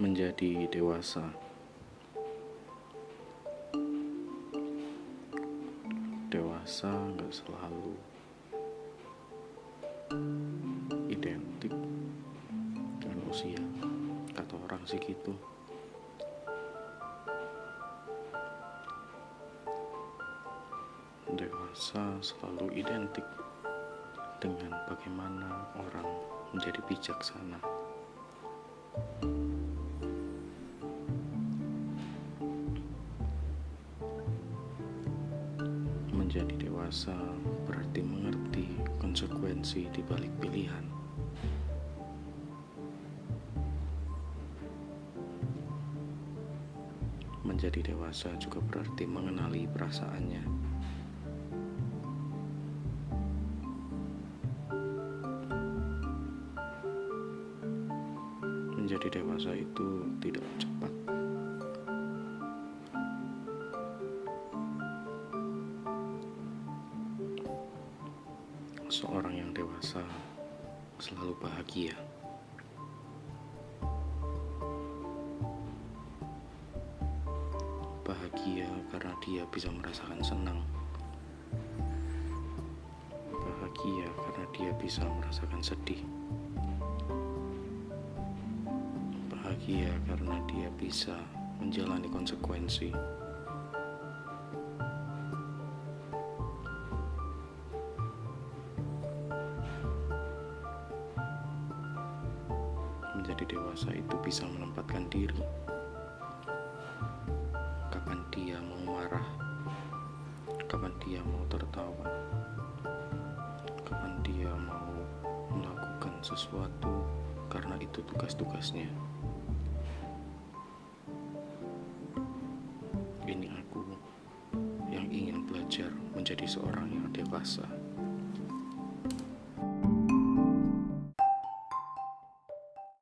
menjadi dewasa. Dewasa nggak selalu identik dengan usia, kata orang sih gitu. Dewasa selalu identik dengan bagaimana orang menjadi bijaksana. Menjadi dewasa berarti mengerti konsekuensi di balik pilihan. Menjadi dewasa juga berarti mengenali perasaannya. Menjadi dewasa itu tidak cepat. Seorang yang dewasa selalu bahagia. Bahagia karena dia bisa merasakan senang. Bahagia karena dia bisa merasakan sedih. Bahagia karena dia bisa menjalani konsekuensi. Menjadi dewasa itu bisa menempatkan diri. Kapan dia mau marah, kapan dia mau tertawa, kapan dia mau melakukan sesuatu karena itu tugas-tugasnya. Ini aku yang ingin belajar menjadi seorang yang dewasa.